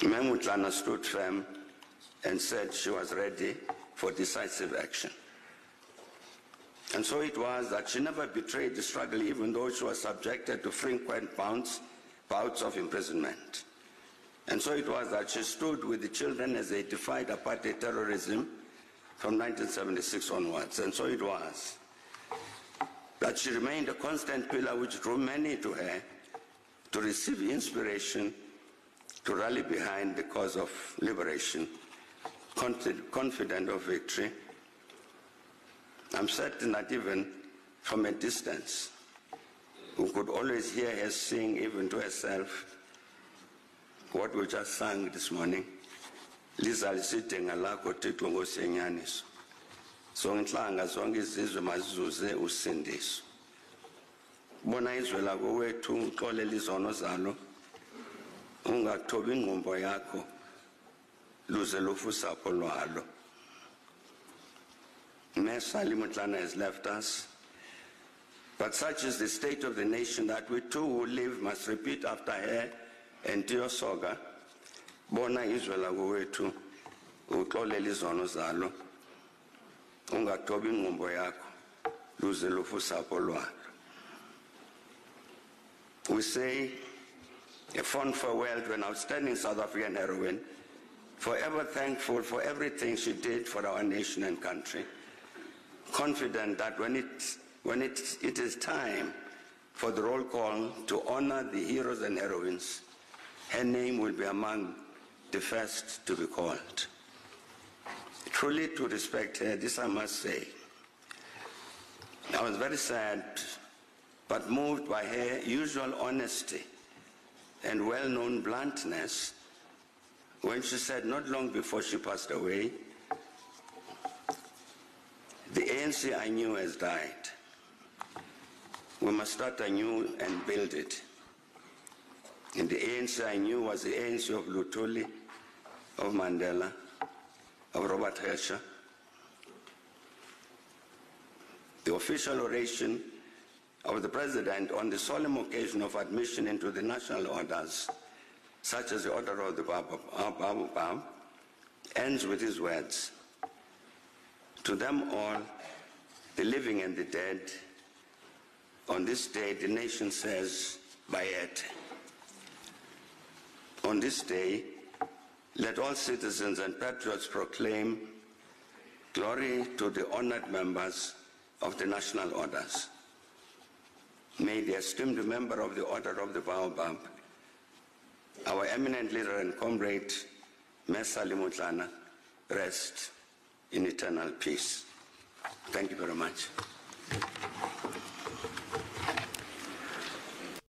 Memutlana stood firm and said she was ready for decisive action. And so it was that she never betrayed the struggle, even though she was subjected to frequent bouts, bouts of imprisonment. And so it was that she stood with the children as they defied apartheid terrorism from 1976 onwards. And so it was that she remained a constant pillar which drew many to her to receive inspiration to rally behind the cause of liberation, confident of victory. I'm certain that even from a distance, we could always hear her sing, even to herself, what we just sang this morning. Liza lisidinga lakho Thixo ngosenyaniso. Zonke inhlanga zonke izizwe mazizuze usindiso. Bona izwe lako wethu uxolela izono zalo. Ungathobi ingqumbo yakho luze lufu usapho lwalo. Mesa Limutlana has left us. But such is the state of the nation that we too who live must repeat after her and Soga, bona izwe lakowethu uxolela izono zalo ungathobi ingqumbo yakho luze lufu usapho lwalo we say a fond farewell to an outstanding South African heroine, forever thankful for everything she did for our nation and country, confident that when, it, when it, it is time for the roll call to honor the heroes and heroines, her name will be among the first to be called. Truly to respect her, this I must say. I was very sad, but moved by her usual honesty and well-known bluntness when she said not long before she passed away, the ANC I knew has died. We must start anew and build it. And the ANC I knew was the ANC of Lutuli, of Mandela, of Robert Herscher. The official oration of the President on the solemn occasion of admission into the national orders, such as the Order of the Baobab, ends with his words, To them all, the living and the dead, on this day the nation says, Bayet. On this day, let all citizens and patriots proclaim glory to the honored members of the national orders. May the esteemed member of the Order of the Baobab, our eminent leader and comrade, Mesa Limutlana, rest in eternal peace. Thank you very much.